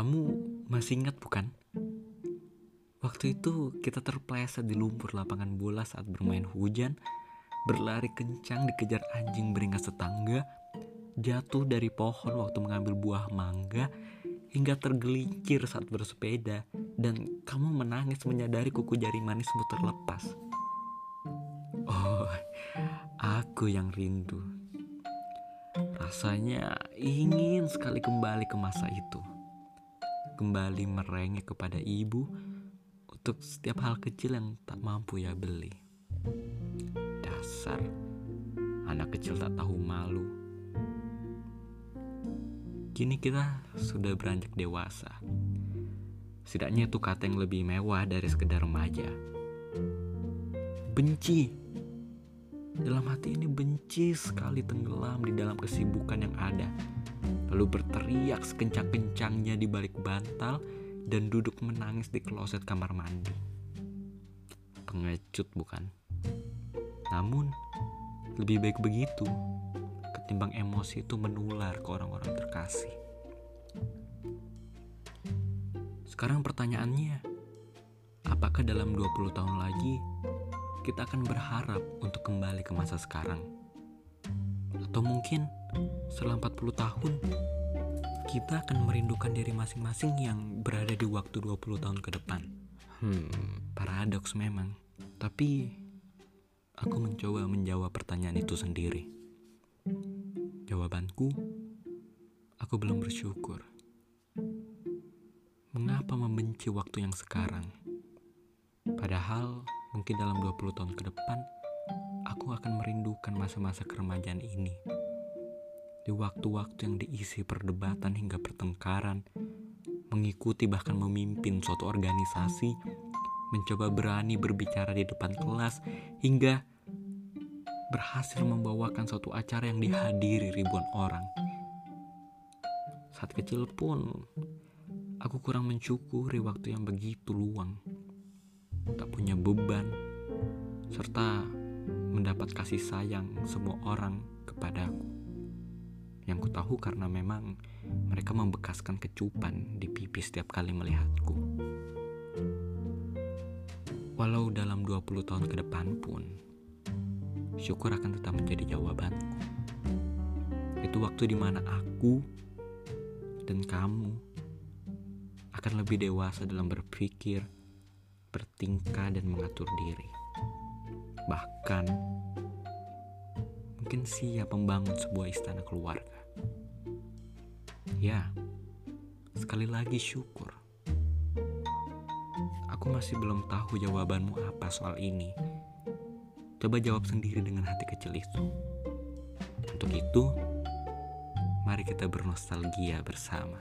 Kamu masih ingat bukan? Waktu itu kita terpleset di lumpur lapangan bola saat bermain hujan, berlari kencang dikejar anjing beringas tetangga, jatuh dari pohon waktu mengambil buah mangga, hingga tergelincir saat bersepeda, dan kamu menangis menyadari kuku jari manismu terlepas. Oh, aku yang rindu. Rasanya ingin sekali kembali ke masa itu. Kembali merengek kepada ibu untuk setiap hal kecil yang tak mampu ya beli. Dasar anak kecil tak tahu malu. Kini kita sudah beranjak dewasa. Setidaknya itu kata yang lebih mewah dari sekedar remaja. Benci dalam hati ini benci sekali tenggelam di dalam kesibukan yang ada. Lalu berteriak sekencang-kencangnya di balik bantal dan duduk menangis di kloset kamar mandi. Pengecut bukan? Namun, lebih baik begitu ketimbang emosi itu menular ke orang-orang terkasih. Sekarang pertanyaannya, apakah dalam 20 tahun lagi kita akan berharap untuk kembali ke masa sekarang. Atau mungkin setelah 40 tahun kita akan merindukan diri masing-masing yang berada di waktu 20 tahun ke depan. Hmm, paradoks memang. Tapi aku mencoba menjawab pertanyaan itu sendiri. Jawabanku, aku belum bersyukur. Mengapa membenci waktu yang sekarang? Padahal Mungkin dalam 20 tahun ke depan, aku akan merindukan masa-masa keremajaan ini. Di waktu-waktu yang diisi perdebatan hingga pertengkaran, mengikuti bahkan memimpin suatu organisasi, mencoba berani berbicara di depan kelas, hingga berhasil membawakan suatu acara yang dihadiri ribuan orang. Saat kecil pun, aku kurang mensyukuri waktu yang begitu luang tak punya beban, serta mendapat kasih sayang semua orang kepadaku. Yang ku tahu karena memang mereka membekaskan kecupan di pipi setiap kali melihatku. Walau dalam 20 tahun ke depan pun, syukur akan tetap menjadi jawabanku. Itu waktu di mana aku dan kamu akan lebih dewasa dalam berpikir, bertingkah dan mengatur diri. Bahkan mungkin siap membangun sebuah istana keluarga. Ya, sekali lagi syukur. Aku masih belum tahu jawabanmu apa soal ini. Coba jawab sendiri dengan hati kecil itu. Untuk itu, mari kita bernostalgia bersama.